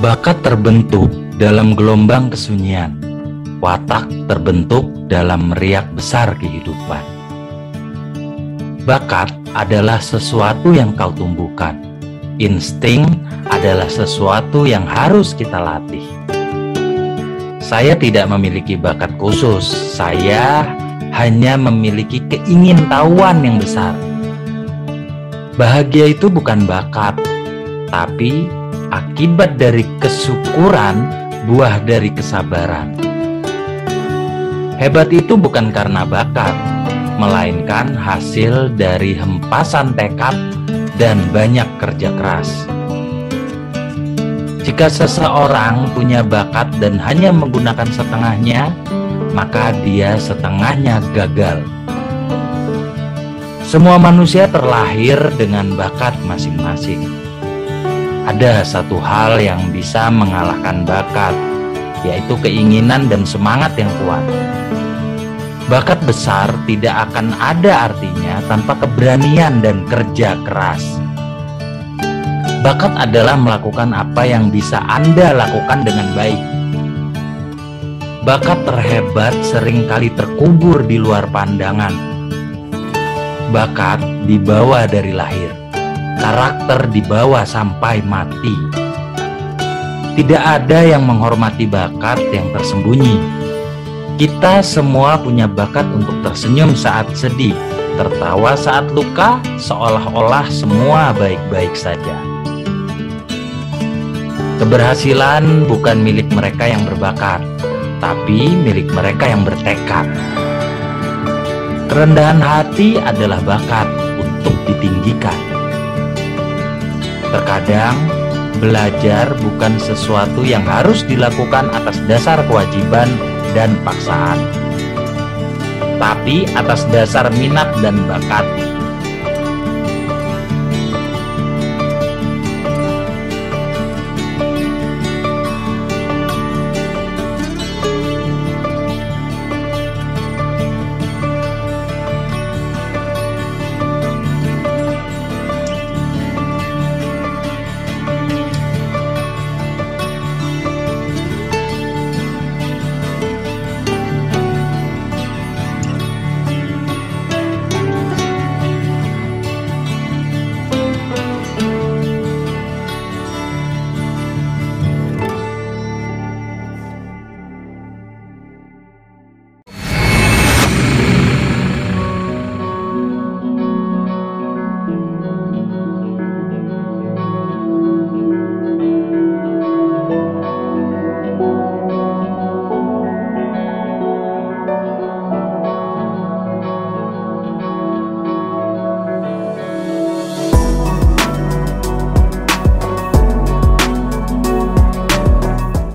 Bakat terbentuk dalam gelombang kesunyian. Watak terbentuk dalam meriak besar kehidupan. Bakat adalah sesuatu yang kau tumbuhkan. Insting adalah sesuatu yang harus kita latih. Saya tidak memiliki bakat khusus. Saya hanya memiliki keingintahuan yang besar. Bahagia itu bukan bakat, tapi akibat dari kesyukuran, buah dari kesabaran. Hebat itu bukan karena bakat, melainkan hasil dari hempasan tekad dan banyak kerja keras. Jika seseorang punya bakat dan hanya menggunakan setengahnya, maka dia setengahnya gagal. Semua manusia terlahir dengan bakat masing-masing ada satu hal yang bisa mengalahkan bakat, yaitu keinginan dan semangat yang kuat. Bakat besar tidak akan ada artinya tanpa keberanian dan kerja keras. Bakat adalah melakukan apa yang bisa Anda lakukan dengan baik. Bakat terhebat sering kali terkubur di luar pandangan. Bakat dibawa dari lahir karakter dibawa sampai mati. Tidak ada yang menghormati bakat yang tersembunyi. Kita semua punya bakat untuk tersenyum saat sedih, tertawa saat luka, seolah-olah semua baik-baik saja. Keberhasilan bukan milik mereka yang berbakat, tapi milik mereka yang bertekad. Kerendahan hati adalah bakat untuk ditinggikan. Terkadang belajar bukan sesuatu yang harus dilakukan atas dasar kewajiban dan paksaan, tapi atas dasar minat dan bakat.